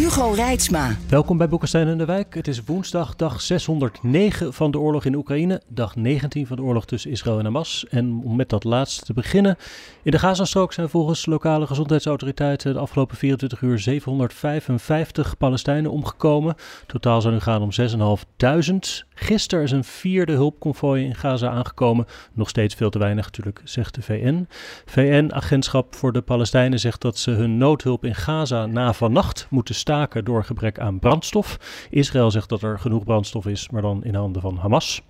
Hugo Reitsma. Welkom bij Boekenstein en de Wijk. Het is woensdag, dag 609 van de oorlog in Oekraïne. Dag 19 van de oorlog tussen Israël en Hamas. En om met dat laatste te beginnen. In de Gazastrook zijn volgens lokale gezondheidsautoriteiten de afgelopen 24 uur 755 Palestijnen omgekomen. Totaal zou nu gaan om 6.500. Gisteren is een vierde hulpconvooi in Gaza aangekomen. Nog steeds veel te weinig natuurlijk, zegt de VN. VN-agentschap voor de Palestijnen zegt dat ze hun noodhulp in Gaza na vannacht moeten staken door gebrek aan brandstof. Israël zegt dat er genoeg brandstof is, maar dan in handen van Hamas.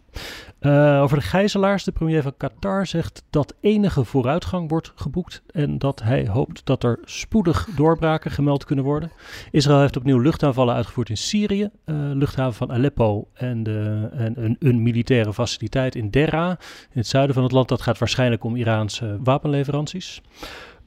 Uh, over de gijzelaars, de premier van Qatar zegt dat enige vooruitgang wordt geboekt en dat hij hoopt dat er spoedig doorbraken gemeld kunnen worden. Israël heeft opnieuw luchtaanvallen uitgevoerd in Syrië, uh, luchthaven van Aleppo en, de, en een, militaire faciliteit in Dera in het zuiden van het land. Dat gaat waarschijnlijk om Iraanse wapenleveranties.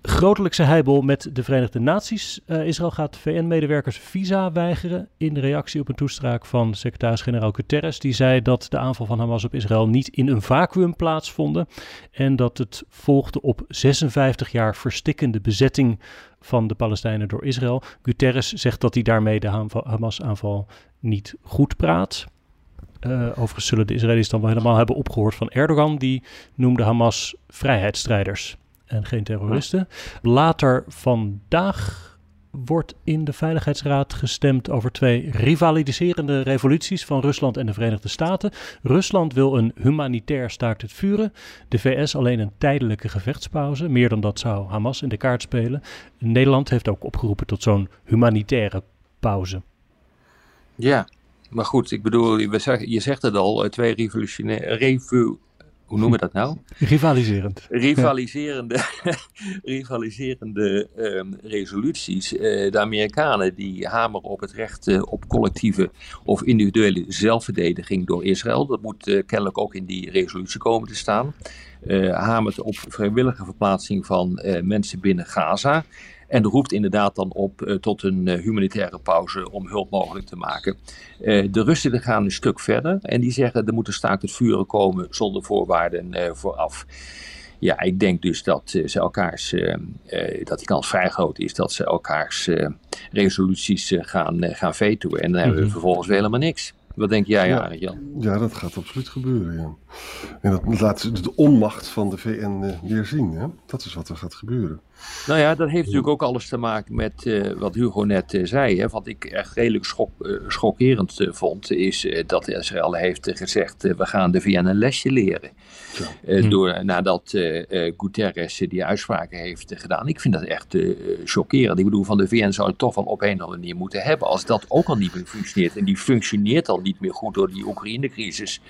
Grotelijkse heibel met de Verenigde Naties. Uh, Israël gaat VN-medewerkers visa weigeren in reactie op een toespraak van secretaris-generaal Guterres. Die zei dat de aanval van Hamas op Israël niet in een vacuüm plaatsvonden en dat het volgde op 56 jaar verstikkende bezetting van de Palestijnen door Israël. Guterres zegt dat hij daarmee de Hamas-aanval niet goed praat. Uh, overigens zullen de Israëli's dan wel helemaal hebben opgehoord van Erdogan. Die noemde Hamas vrijheidsstrijders en geen terroristen. Later vandaag wordt in de Veiligheidsraad gestemd over twee rivaliserende revoluties van Rusland en de Verenigde Staten. Rusland wil een humanitair staakt het vuren. De VS alleen een tijdelijke gevechtspauze. Meer dan dat zou Hamas in de kaart spelen. Nederland heeft ook opgeroepen tot zo'n humanitaire pauze. Ja, maar goed, ik bedoel, je zegt het al, twee revolutionaire, revu, hoe noemen we dat nou? Rivaliserend. Rivaliserende, rivaliserende um, resoluties. Uh, de Amerikanen die hameren op het recht uh, op collectieve of individuele zelfverdediging door Israël. Dat moet uh, kennelijk ook in die resolutie komen te staan. hamert op vrijwillige verplaatsing van mensen binnen Gaza. En roept inderdaad dan op uh, tot een uh, humanitaire pauze om hulp mogelijk te maken. Uh, de Russen gaan een stuk verder en die zeggen er moet een staakt het vuren komen zonder voorwaarden vooraf. Ja, ik denk dus dat ze elkaars, dat die kans vrij groot is dat ze elkaars resoluties gaan, gaan vetoen. En dan hebben we mhm. vervolgens weer helemaal niks. Wat denk jij, ja, Jan? Ja, dat gaat absoluut gebeuren, Jan. En dat laat de onmacht van de VN weer zien. Hè? Dat is wat er gaat gebeuren. Nou ja, dat heeft natuurlijk ook alles te maken met uh, wat Hugo net uh, zei. Hè. Wat ik echt redelijk schok, uh, schokkerend vond, is dat Israël heeft gezegd: we gaan de VN een lesje leren. Hm. door, nadat Guterres die uitspraken heeft gedaan. Ik vind dat echt chockerend. ik bedoel, van de VN zou het toch wel op een of andere manier moeten hebben. Als dat ook al niet meer functioneert. En die functioneert al niet meer goed door die Oekraïne-crisis.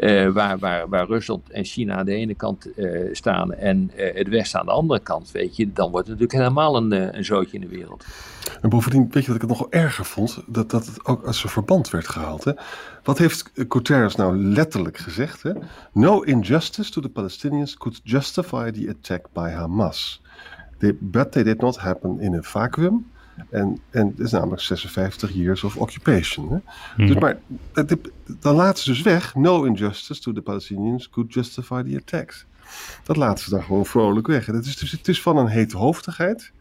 Uh, waar, waar, waar Rusland en China aan de ene kant uh, staan en uh, het Westen aan de andere kant, weet je, dan wordt het natuurlijk helemaal een, een zootje in de wereld. En bovendien, weet je wat ik het nog erger vond? Dat, dat het ook als een verband werd gehaald. Hè? Wat heeft Guterres nou letterlijk gezegd? Hè? No injustice to the Palestinians could justify the attack by Hamas. They, but they did not happen in a vacuum. En, en het is namelijk 56 years of occupation. Hè? Dus mhm. maar dan laten ze dus weg. No injustice to the Palestinians could justify the attacks. Dat laten ze dan gewoon vrolijk weg. het, is dus, het is van een heethoofdigheid.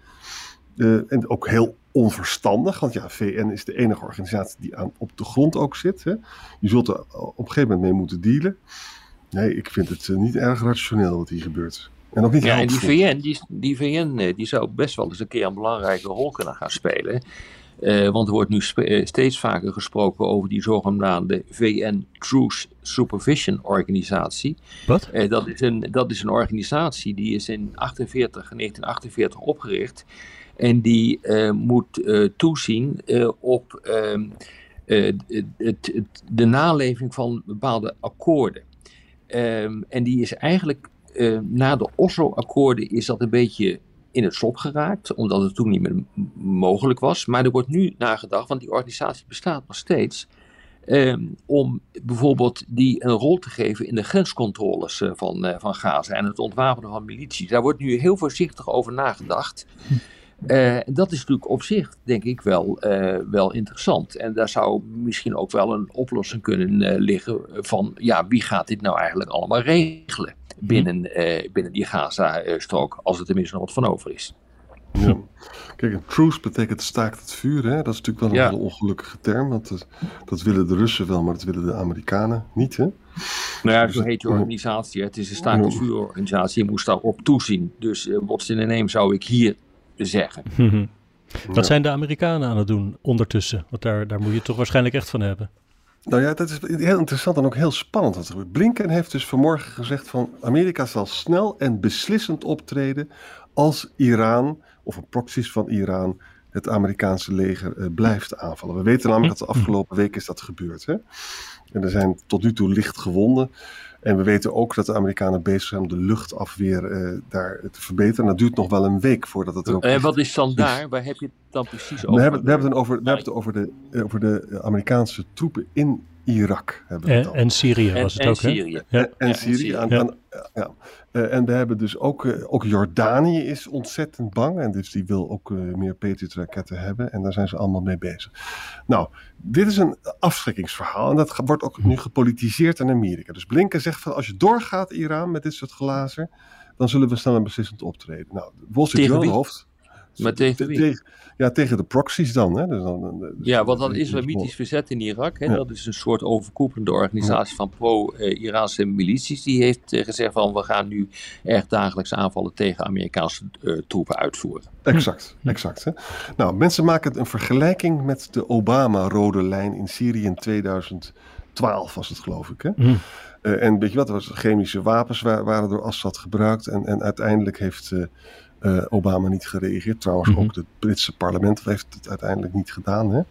Uh, en ook heel onverstandig. Want ja, VN is de enige organisatie die aan, op de grond ook zit. Hè? Je zult er op een gegeven moment mee moeten dealen. Nee, ik vind het uh, niet erg rationeel wat hier gebeurt. En ook niet ja, en die VN, die, die VN eh, die zou best wel eens een keer een belangrijke rol kunnen gaan spelen. Uh, want er wordt nu eh, steeds vaker gesproken over die zogenaamde VN Truce Supervision Organisatie. Wat? Uh, dat, is een, dat is een organisatie die is in 48, 1948 opgericht. En die moet toezien op ehm, het, de naleving van bepaalde akkoorden. Um, en die is eigenlijk na de Oslo-akkoorden is dat een beetje in het slop geraakt, omdat het toen niet meer mogelijk was. Maar er wordt nu nagedacht, want die organisatie bestaat nog steeds, ehm, om bijvoorbeeld die een rol te geven in de grenscontroles uh, van, uh, van Gaza en het ontwapenen van milities. Daar wordt nu heel voorzichtig over nagedacht. Uh, dat is natuurlijk op zich, denk ik, wel, uh, wel interessant. En daar zou misschien ook wel een oplossing kunnen uh, liggen van, ja, wie gaat dit nou eigenlijk allemaal regelen binnen, binnen die Gaza-strook, als er tenminste nog wat van over is. Ja. Kijk, een truce betekent staakt het vuur. Hè? Dat is natuurlijk wel een Ja. hele ongelukkige term. Want dat, dat willen de Russen wel, maar dat willen de Amerikanen niet. Hè? Nou ja, Dus zo heet die organisatie. Het is een staakt het vuurorganisatie. Je moest daarop toezien. Dus uh, what's in the name zou ik hier zeggen. Mhm. Wat Ja. zijn de Amerikanen aan het doen ondertussen? Want daar, daar moet je toch waarschijnlijk echt van hebben. Nou ja, dat is heel interessant en ook heel spannend wat er gebeurt. Blinken heeft dus vanmorgen gezegd van Amerika zal snel en beslissend optreden als Iran of een proxies van Iran het Amerikaanse leger eh, blijft aanvallen. We weten namelijk dat de afgelopen week is dat gebeurd. Hè? En er zijn tot nu toe licht gewonden. En we weten ook dat de Amerikanen bezig zijn om de luchtafweer eh, daar te verbeteren. En dat duurt nog wel een week voordat het er ook En echt wat is dan daar? Waar heb je het dan precies over? we hebben, we hebben het over, we hebben het over, de, eh, over de Amerikaanse troepen in Irak. Hebben we En, al. en Syrië en, was het en ook, hè? Syrië. Ja. En, Syrië. Aan- Ja. aan- ja. Eh, en we hebben dus ook, eh, ook Jordanië is ontzettend bang. En dus die wil ook eh, meer Patriot-raketten hebben. En daar zijn ze allemaal mee bezig. Nou, dit is een afschrikkingsverhaal. En dat wordt ook nu gepolitiseerd in Amerika. Dus Blinken zegt van als je doorgaat Iran met dit soort glazen. Dan zullen we snel en beslissend optreden. Nou, Wall Street Journal wie? hoofd. Maar tegen wie? Tegen- ja, tegen de proxies dan. Hè? Dus dan dus Ja, want dat islamitisch verzet in Irak, hè, Ja. dat is een soort overkoepelende organisatie van pro-Iraanse milities. Die heeft eh, gezegd van we gaan nu echt dagelijks aanvallen tegen Amerikaanse eh, troepen uitvoeren. Exact, exact. Hè? Nou, mensen maken een vergelijking met de Obama-rode lijn in Syrië in 2012 was het geloof ik. Hè? Mhm. Eh, en weet je wat, er was chemische wapens wa- waren door Assad gebruikt en, en uiteindelijk heeft eh, eh, Obama niet gereageerd. Trouwens Mhm. ook het Britse parlement heeft het uiteindelijk niet gedaan. Hè?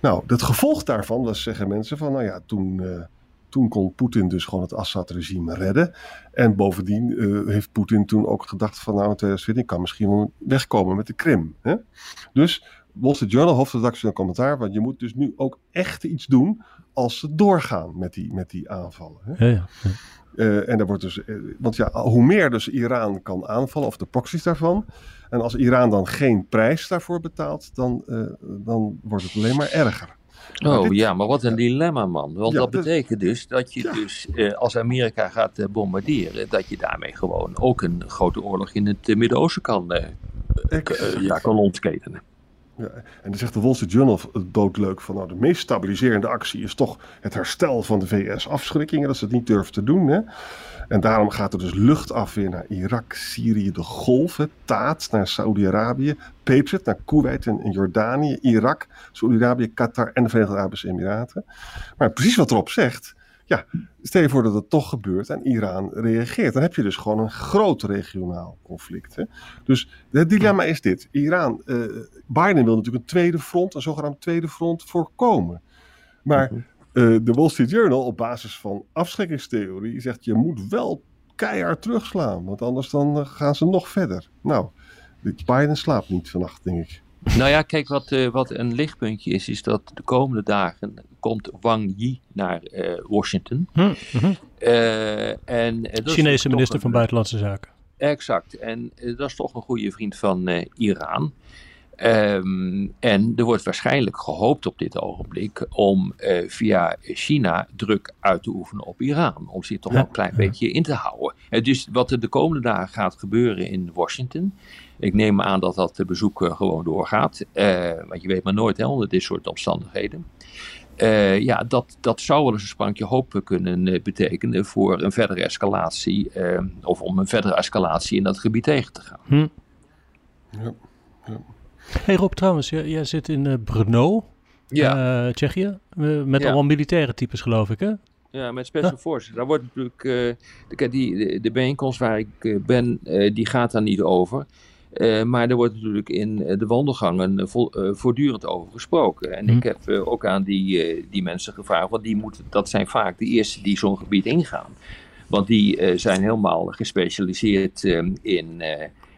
Nou, het gevolg daarvan was, zeggen mensen, van nou ja, toen... eh, toen kon Poetin dus gewoon het Assad-regime redden. En bovendien eh, heeft Poetin toen ook gedacht van nou in 2014 kan misschien wel wegkomen met de Krim. Hè? Dus Wall Street Journal, hoofdredactie een commentaar, want je moet dus nu ook echt iets doen als ze doorgaan met die, met die aanvallen. Hè? Ja, ja. Eh, en er wordt dus, eh, want ja, hoe meer dus Iran kan aanvallen, of de proxies daarvan, en als Iran dan geen prijs daarvoor betaalt, dan, eh, dan wordt het alleen maar erger. Oh dit- ja, maar wat een dilemma man. Want Ja, dat betekent dus dat je Ja. dus eh, als Amerika gaat eh, bombarderen, dat je daarmee gewoon ook een grote oorlog in het eh, Midden-Oosten kan, ja, kan ontketenen. En dan zegt de Wall Street Journal het doodleuk van nou de meest stabiliserende actie is toch het herstel van de VS afschrikkingen, dat ze het niet durven te doen. Hè? En daarom gaat er dus luchtafweer naar Irak, Syrië, de Golven, Taat naar Saudi-Arabië, Patriot naar Kuwait en Jordanië, Irak, Saudi-Arabië, Qatar en de Verenigde Arabische Emiraten. Maar precies wat erop zegt, ja, stel je voor dat het toch gebeurt en Iran reageert. Dan heb je dus gewoon een groot regionaal conflict. Hè? Dus het dilemma is dit. Iran, eh, Biden wil natuurlijk een tweede front, een zogenaamd tweede front voorkomen. Maar Mhm. eh, de Wall Street Journal, op basis van afschrikkingstheorie, zegt je moet wel keihard terugslaan. Want anders dan eh, gaan ze nog verder. Nou, Biden slaapt niet vannacht, denk ik. Nou ja, kijk, wat, eh, wat een lichtpuntje is, is dat de komende dagen komt Wang Yi naar eh, Washington. Hm, mhm. Eh, en, Chinese minister een- van Buitenlandse Zaken. Exact. En dat is toch een goede vriend van Iran. Ehm, en er wordt waarschijnlijk gehoopt op dit ogenblik om via China druk uit te oefenen op Iran. Om zich toch Ja, wel een klein ja. beetje in te houden. Dus wat er de komende dagen gaat gebeuren in Washington. Ik neem aan dat dat bezoek gewoon doorgaat. Eh, want je weet maar nooit hè, onder dit soort omstandigheden. Eh, ja, dat, dat zou wel eens een sprankje hoop kunnen eh, betekenen voor een verdere escalatie. of om een verdere escalatie in dat gebied tegen te gaan. Hm. Ja. Hey Rob, trouwens, jij, jij zit in eh, Brno, eh, Tsjechië, met Ja. allemaal militaire types geloof ik, hè? Ja, met Special Forces. Daar wordt natuurlijk, eh, de, die, de, de bijeenkomst waar ik ben, eh, die gaat daar niet over. Eh, maar er wordt natuurlijk in eh, de wandelgangen eh, voortdurend over gesproken. En Hm. ik heb ook aan die, die mensen gevraagd, want die moeten, dat zijn vaak de eerste die zo'n gebied ingaan. Want die zijn helemaal gespecialiseerd in,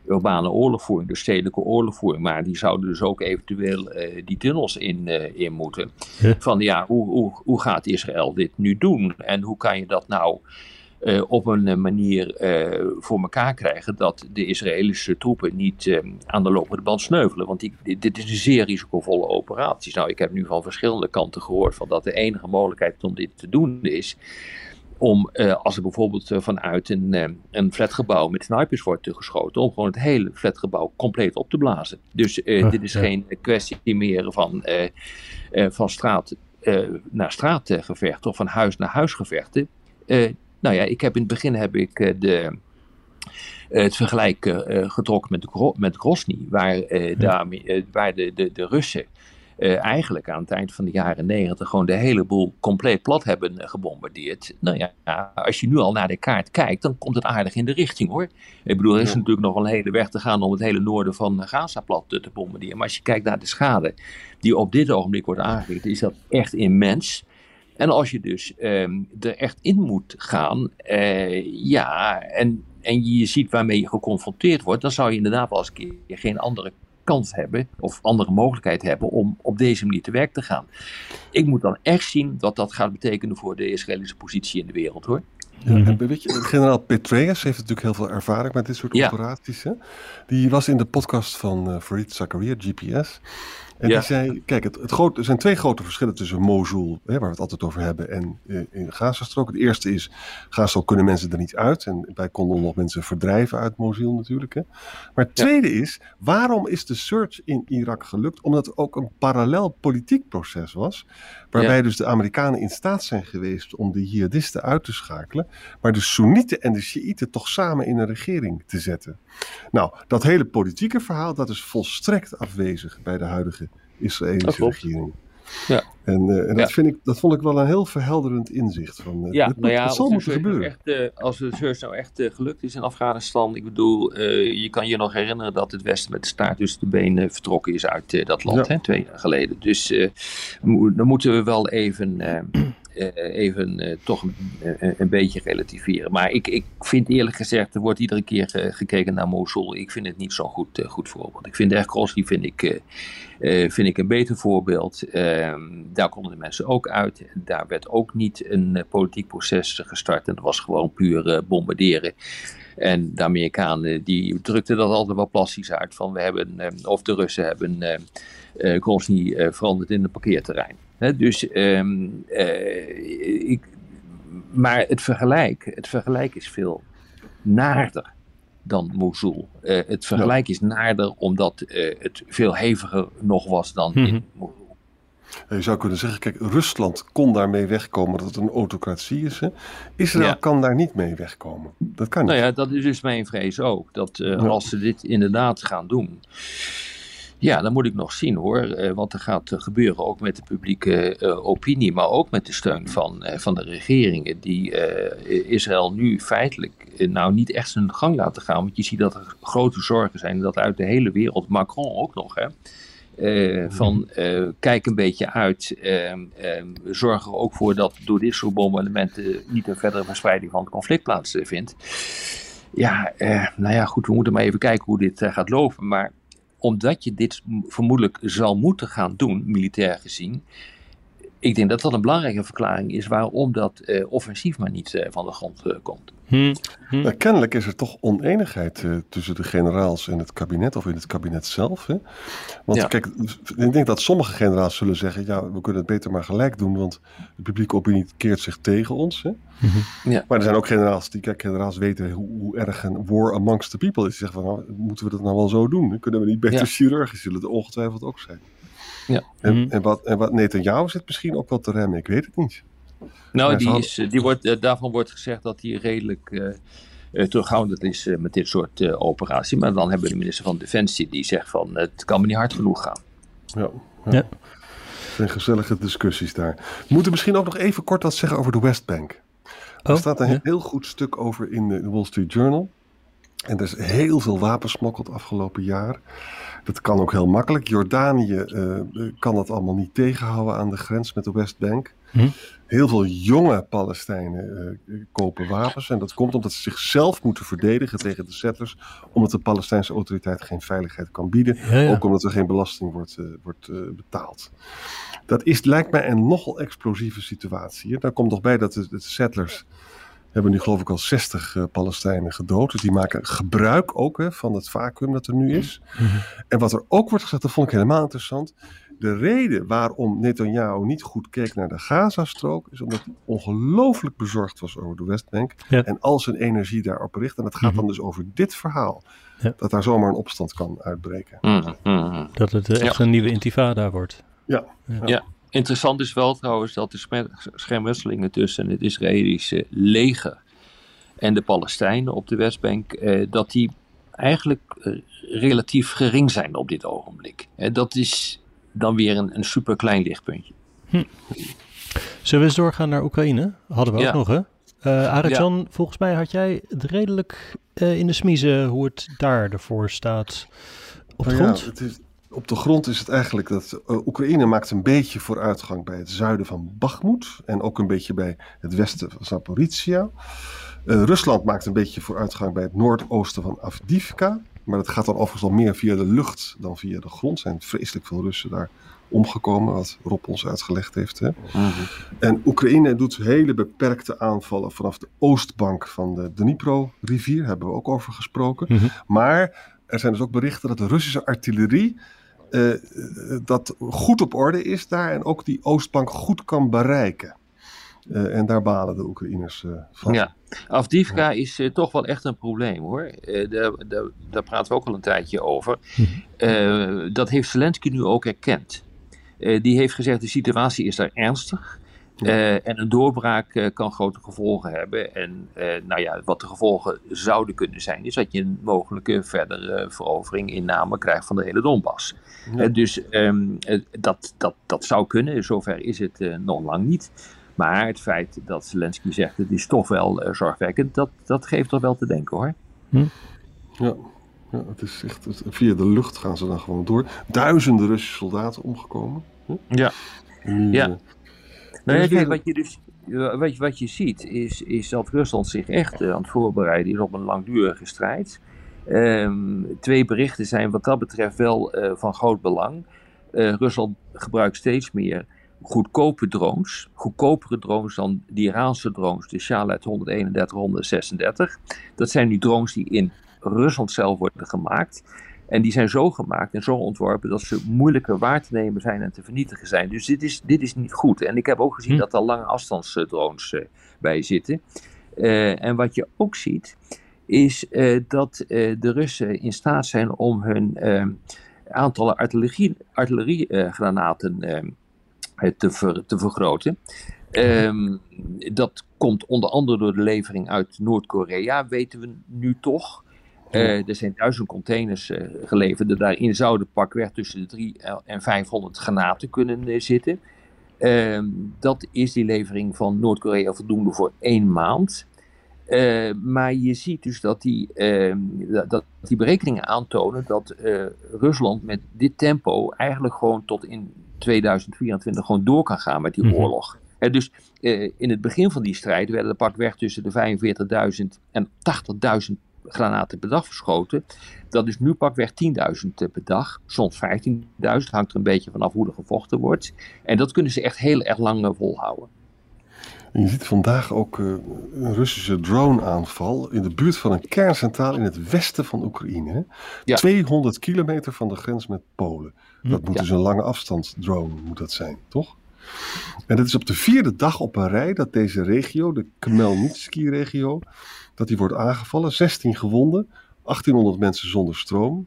urbane oorlogvoering, dus stedelijke oorlogvoering. Maar die zouden dus ook eventueel die tunnels in, in moeten. Van ja, hoe, hoe, hoe gaat Israël dit nu doen? En hoe kan je dat nou uh, op een eh, manier uh, voor elkaar krijgen dat de Israëlische troepen niet aan de lopende band sneuvelen. Want die, dit is een zeer risicovolle operatie. Nou, ik heb nu van verschillende kanten gehoord van dat de enige mogelijkheid om dit te doen is om, als er bijvoorbeeld vanuit een, een flatgebouw met snipers wordt geschoten, om gewoon het hele flatgebouw compleet op te blazen. Dus dit is geen kwestie meer van, van straat naar straatgevechten of van huis naar huisgevechten. Nou ja, ik heb in het begin heb ik eh, de, eh, het vergelijk uh, getrokken met, de, met Grozny, waar, uh, daarmee, waar de, de, de Russen eigenlijk aan het eind van de jaren negentig gewoon de hele boel compleet plat hebben gebombardeerd. Nou ja, als je nu al naar de kaart kijkt, dan komt het aardig in de richting hoor. Ik bedoel, er is natuurlijk nog wel een hele weg te gaan om het hele noorden van Gaza plat te bombarderen. Maar als je kijkt naar de schade die op dit ogenblik wordt aangericht, is dat echt immens. En als je dus ehm, er echt in moet gaan, uh, ja, en, en je ziet waarmee je geconfronteerd wordt, dan zou je inderdaad wel eens een keer geen andere kans hebben of andere mogelijkheid hebben om op deze manier te werk te gaan. Ik moet dan echt zien wat dat gaat betekenen voor de Israëlische positie in de wereld hoor. Ja, mhm. weet je, generaal Petraeus heeft natuurlijk heel veel ervaring met dit soort operaties. Hè? Die was in de podcast van uh, Farid Zakaria, GPS. En die zei, kijk, het, het groot, er zijn twee grote verschillen tussen Mosul, hè, waar we het altijd over hebben, en uh, in Gazastrook. Het eerste is, Gazastrook kunnen mensen er niet uit. En wij konden nog mensen verdrijven uit Mosul natuurlijk. Hè. Maar het tweede is, waarom is de search in Irak gelukt? Omdat er ook een parallel politiek proces was, waarbij dus de Amerikanen in staat zijn geweest om de jihadisten uit te schakelen, maar de Soenieten en de Shiiten toch samen in een regering te zetten. Nou, dat hele politieke verhaal, dat is volstrekt afwezig bij de huidige Israëlische regering. Ja. En, uh, en dat, vind ik, dat vond ik wel een heel verhelderend inzicht. Van, uh, ja, nou ja, zal moeten gebeuren. Echt, uh, als de search nou echt gelukt is in Afghanistan. Ik bedoel, je kan je nog herinneren dat het Westen met de staart tussen de benen vertrokken is uit dat land, hè, twee jaar geleden. Dus dan moeten we wel even even uh, toch een, een, beetje relativeren. Maar ik, ik vind eerlijk gezegd, er wordt iedere keer gekeken naar Mosul. Ik vind het niet zo'n goed, goed voorbeeld. Ik vind echt Grossi vind ik, vind ik een beter voorbeeld. Ehm, daar konden de mensen ook uit. Daar werd ook niet een politiek proces gestart. En dat was gewoon puur bombarderen. En de Amerikanen die drukten dat altijd wel plastisch uit. Van we hebben, of de Russen hebben uh, Grozny veranderd in een parkeerterrein dus, ehm, eh, ik, maar het vergelijk, het vergelijk is veel naarder dan Mosul. Uh, het vergelijk is naarder omdat uh, het veel heviger nog was dan in mhm. Mosul. Je zou kunnen zeggen, kijk, Rusland kon daarmee wegkomen dat het een autocratie is. Hè? Israël kan daar niet mee wegkomen. Dat kan niet. Nou ja, dat is dus mijn vrees ook. Dat als ze dit inderdaad gaan doen, ja, dan moet ik nog zien hoor, uh, wat er gaat eh, gebeuren ook met de publieke uh, opinie, maar ook met de steun van, uh, van de regeringen die Israël nu feitelijk nou niet echt zijn gang laten gaan. Want je ziet dat er grote zorgen zijn, dat uit de hele wereld, Macron ook nog hè, van kijk een beetje uit, ehm, zorg er ook voor dat door dit soort bombardementen niet een verdere verspreiding van het conflict plaatsvindt. Ja, nou ja, goed, we moeten maar even kijken hoe dit gaat lopen, maar omdat je dit vermoedelijk zal moeten gaan doen, militair gezien. Ik denk dat dat een belangrijke verklaring is waarom dat uh, offensief maar niet uh, van de grond uh, komt. Hmm. Hmm. kennelijk is er toch oneenigheid tussen de generaals en het kabinet, of in het kabinet zelf. Hè? Want kijk, ik denk dat sommige generaals zullen zeggen: ja, we kunnen het beter maar gelijk doen, want de publieke opinie keert zich tegen ons. Hè? Mhm. Ja. Maar er zijn ook generaals die, kijk, generaals weten hoe, hoe, erg een war amongst the people is. Die zeggen van, nou, moeten we dat nou wel zo doen? Kunnen we niet beter ja. chirurgisch? Zullen het ongetwijfeld ook zijn. Ja. En, mhm. en, wat, en wat Netanyahu zit misschien ook wel te remmen, ik weet het niet. Nou, die is, die wordt, eh, daarvan wordt gezegd dat hij redelijk uh, terughoudend is met dit soort uh, operatie. Maar dan hebben we de minister van Defensie die zegt van het kan me niet hard genoeg gaan. Ja, ja. ja. zijn gezellige discussies daar. We moeten misschien ook nog even kort wat zeggen over de Westbank. Er oh, staat een heel goed stuk over in de Wall Street Journal. En er is heel veel wapensmokkel het afgelopen jaar. Dat kan ook heel makkelijk. Jordanië uh, kan dat allemaal niet tegenhouden aan de grens met de Westbank. Hm? Heel veel jonge Palestijnen uh, kopen wapens. En dat komt omdat ze zichzelf moeten verdedigen tegen de settlers. Omdat de Palestijnse autoriteit geen veiligheid kan bieden. Ja, ja. Ook omdat er geen belasting wordt, uh, wordt betaald. Dat is, lijkt mij een nogal explosieve situatie. Daar komt nog bij dat de, de settlers hebben nu geloof ik al 60 uh, Palestijnen gedood. Dus die maken gebruik ook hè, van het vacuüm dat er nu is. Mm-hmm. En wat er ook wordt gezegd, dat vond ik helemaal interessant. De reden waarom Netanyahu niet goed keek naar de Gazastrook is omdat hij ongelooflijk bezorgd was over de Westbank ja. en al zijn energie daarop richt. En dat gaat mm-hmm. dan dus over dit verhaal. Ja. Dat daar zomaar een opstand kan uitbreken. Mm-hmm. Dat het uh, echt ja. een nieuwe intifada wordt. Ja. ja. Interessant is wel trouwens dat de schermutselingen tussen het Israëlische leger en de Palestijnen op de Westbank, eh, dat die eigenlijk eh, relatief gering zijn op dit ogenblik. Eh, dat is dan weer een, een super klein lichtpuntje. Hm. Zullen we eens doorgaan naar Oekraïne? Hadden we ook nog, hè? Uh, Arjan, ja. volgens mij had jij het redelijk uh, in de smiezen hoe het daar ervoor staat op de nou grond. Ja, het is, op de grond is het eigenlijk dat uh, Oekraïne maakt een beetje vooruitgang bij het zuiden van Bakhmut en ook een beetje bij het westen van Zaporizhia. Uh, Rusland maakt een beetje vooruitgang bij het noordoosten van Avdivka, maar dat gaat dan overigens al meer via de lucht dan via de grond. Er zijn vreselijk veel Russen daar omgekomen, wat Rob ons uitgelegd heeft. Hè? Mm-hmm. En Oekraïne doet hele beperkte aanvallen vanaf de oostbank van de Dnipro-rivier, hebben we ook over gesproken. Mm-hmm. Maar er zijn dus ook berichten dat de Russische artillerie uh, dat goed op orde is daar en ook die Oostbank goed kan bereiken. Uh, en daar balen de Oekraïners uh, van. Ja, Afdivka ja. is toch wel echt een probleem hoor. Daar, daar, daar, praten we ook al een tijdje over. Mm. dat heeft Zelensky nu ook erkend. die heeft gezegd: de situatie is daar ernstig. Ja. Uh, en een doorbraak uh, kan grote gevolgen hebben. En uh, nou ja, wat de gevolgen zouden kunnen zijn, is dat je een mogelijke verdere verovering, inname krijgt van de hele Donbass. Ja. dus um, dat, dat, dat zou kunnen, zover is het nog lang niet. Maar het feit dat Zelensky zegt het is toch wel zorgwekkend, dat, dat geeft toch wel te denken hoor. Hm? Ja. Ja, het is echt, via de lucht gaan ze dan gewoon door. Duizenden Russische soldaten omgekomen. Hm? Ja. Ja. Nou, kijk, wat je dus wat je, wat je ziet is, is dat Rusland zich echt uh, aan het voorbereiden is op een langdurige strijd. Um, twee berichten zijn wat dat betreft wel uh, van groot belang. Uh, Rusland gebruikt steeds meer goedkope drones, goedkopere drones dan de Iraanse drones, de Shahed 131, 136. Dat zijn nu drones die in Rusland zelf worden gemaakt. En die zijn zo gemaakt en zo ontworpen dat ze moeilijker waar te nemen zijn en te vernietigen zijn. Dus dit is, dit is niet goed. En ik heb ook gezien hm. dat er lange afstandsdrones uh, bij zitten. Uh, en wat je ook ziet, is uh, dat de Russen in staat zijn om hun aantallen artillerie, artilleriegranaten te, ver, te vergroten. Um, dat komt onder andere door de levering uit Noord-Korea, weten we nu toch. Uh, er zijn duizend containers uh, geleverd. Daarin zouden pakweg tussen de 3 en 500 granaten kunnen uh, zitten. Ehm, dat is die levering van Noord-Korea voldoende voor één maand. maar je ziet dus dat die, ehm, dat die berekeningen aantonen dat Rusland met dit tempo eigenlijk gewoon tot in 2024 gewoon door kan gaan met die -hmm. oorlog. dus in het begin van die strijd werden er pakweg tussen de 45.000 en 80.000 granaten per dag verschoten. Dat is nu pakweg 10.000 per dag, soms 15.000, hangt er een beetje vanaf hoe er gevochten wordt. En dat kunnen ze echt heel erg lang volhouden. En je ziet vandaag ook uh, een Russische drone-aanval in de buurt van een kerncentrale in het westen van Oekraïne. Ja. 200 kilometer van de grens met Polen. Dat moet ja. dus een lange afstand drone moet dat zijn, toch? En dat is op de vierde dag op een rij dat deze regio, de Khmelnytsky-regio, dat die wordt aangevallen. 16 gewonden, 1800 mensen zonder stroom.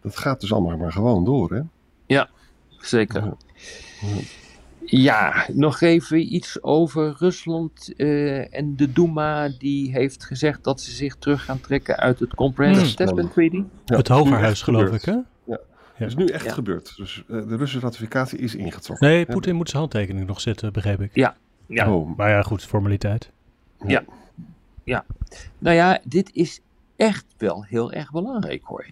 Dat gaat dus allemaal maar gewoon door, hè? Ja, zeker. Ja, ja nog even iets over Rusland uh, en de Duma die heeft gezegd dat ze zich terug gaan trekken uit het Comprehensive hmm. Testament Treaty. Ja, het Hogerhuis geloof ik, hè? Ja. Het is nu echt ja. gebeurd. Dus uh, de Russische ratificatie is ingetrokken. Nee, Poetin moet zijn handtekening nog zetten, begreep ik. Ja. ja. Oh. Maar ja, goed, formaliteit. Ja. Ja. Nou ja, dit is echt wel heel erg belangrijk hoor.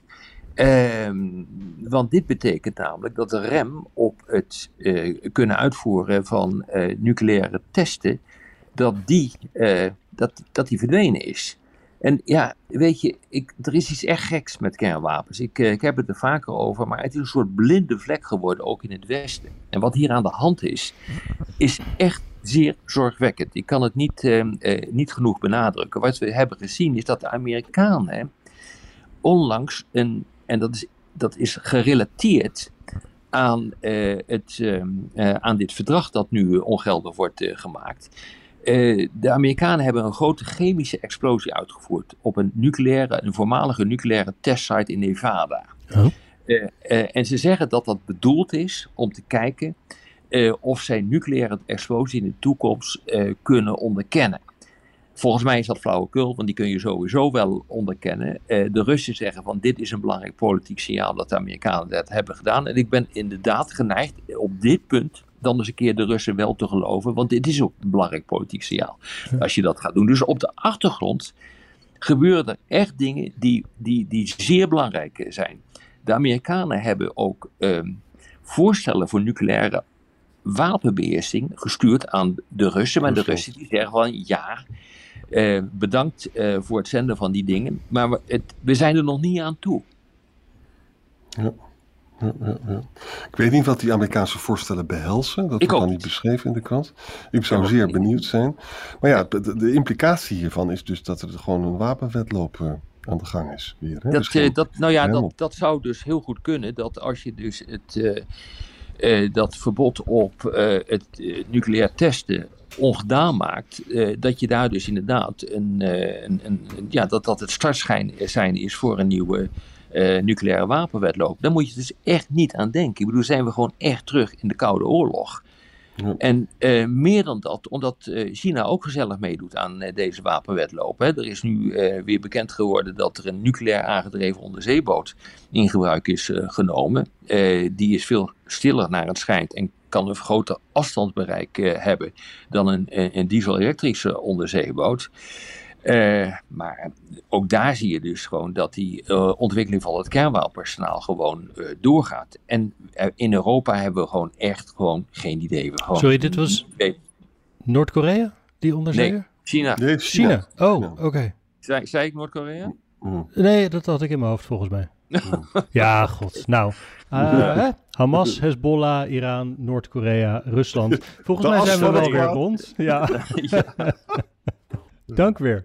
Ehm, want dit betekent namelijk dat de rem op het uh, kunnen uitvoeren van uh, nucleaire testen, dat die, uh, dat, dat die verdwenen is. En ja, weet je, ik, er is iets echt geks met kernwapens. Ik, ik heb het er vaker over, maar het is een soort blinde vlek geworden, ook in het Westen. En wat hier aan de hand is, is echt zeer zorgwekkend. Ik kan het niet, niet genoeg benadrukken. Wat we hebben gezien is dat de Amerikanen onlangs een en dat is, dat is gerelateerd aan, uh, het, uh, uh, aan dit verdrag dat nu ongeldig wordt gemaakt. de Amerikanen hebben een grote chemische explosie uitgevoerd op een nucleaire, een voormalige nucleaire testsite in Nevada. En ze zeggen dat dat bedoeld is om te kijken of zij nucleaire explosie in de toekomst kunnen onderkennen. Volgens mij is dat flauwekul, want die kun je sowieso wel onderkennen. Uh, de Russen zeggen van dit is een belangrijk politiek signaal dat de Amerikanen dat hebben gedaan. En ik ben inderdaad geneigd op dit punt dan eens een keer de Russen wel te geloven, want dit is ook een belangrijk politiek signaal als je dat gaat doen. Dus op de achtergrond gebeuren er echt dingen die, die, die zeer belangrijk zijn. De Amerikanen hebben ook uh, voorstellen voor nucleaire wapenbeheersing gestuurd aan de Russen, maar de Russen die zeggen van ja, uh, bedankt uh, voor het zenden van die dingen. Maar we, het, we zijn er nog niet aan toe. Ja. Ja, ja, ja. Ik weet niet wat die Amerikaanse voorstellen behelzen. Dat wordt dan niet beschreven in de krant. Ik zou zeer benieuwd zijn. Maar ja, de, de, implicatie hiervan is dus dat er gewoon een wapenwetloop uh, aan de gang is. Weer, hè? Dat, dus dat, nou ja, dat, dat zou dus heel goed kunnen. Dat als je dus het, dat verbod op het nucleair testen ongedaan maakt, dat je daar dus inderdaad een, een, een, ja, dat dat het startschijn is voor een nieuwe nucleaire wapenwetloop. Daar moet je dus echt niet aan denken. Ik bedoel, zijn we gewoon echt terug in de Koude Oorlog. En meer dan dat, omdat China ook gezellig meedoet aan deze wapenwetloop. Hè. Er is nu weer bekend geworden dat er een nucleair aangedreven onderzeeboot in gebruik is genomen. die is veel stiller naar het schijnt en kan een groter afstandsbereik hebben dan een, een diesel-elektrische onderzeeboot. Uh, maar ook daar zie je dus gewoon dat die uh, ontwikkeling van het kernwapenarsenaal gewoon uh, doorgaat. En in Europa hebben we gewoon echt gewoon geen idee. We gewoon Sorry, dit was Noord-Korea, die onderzeeër? Nee, China. Nee, China. China. Oh, oké. Okay. Zei, zei, ik Noord-Korea? Mm. Nee, dat had ik in mijn hoofd volgens mij. ja, god. Nou, uh, Hamas, Hezbollah, Iran, Noord-Korea, Rusland. Volgens mij zijn we wel weer rond. Ja. ja. Dank weer.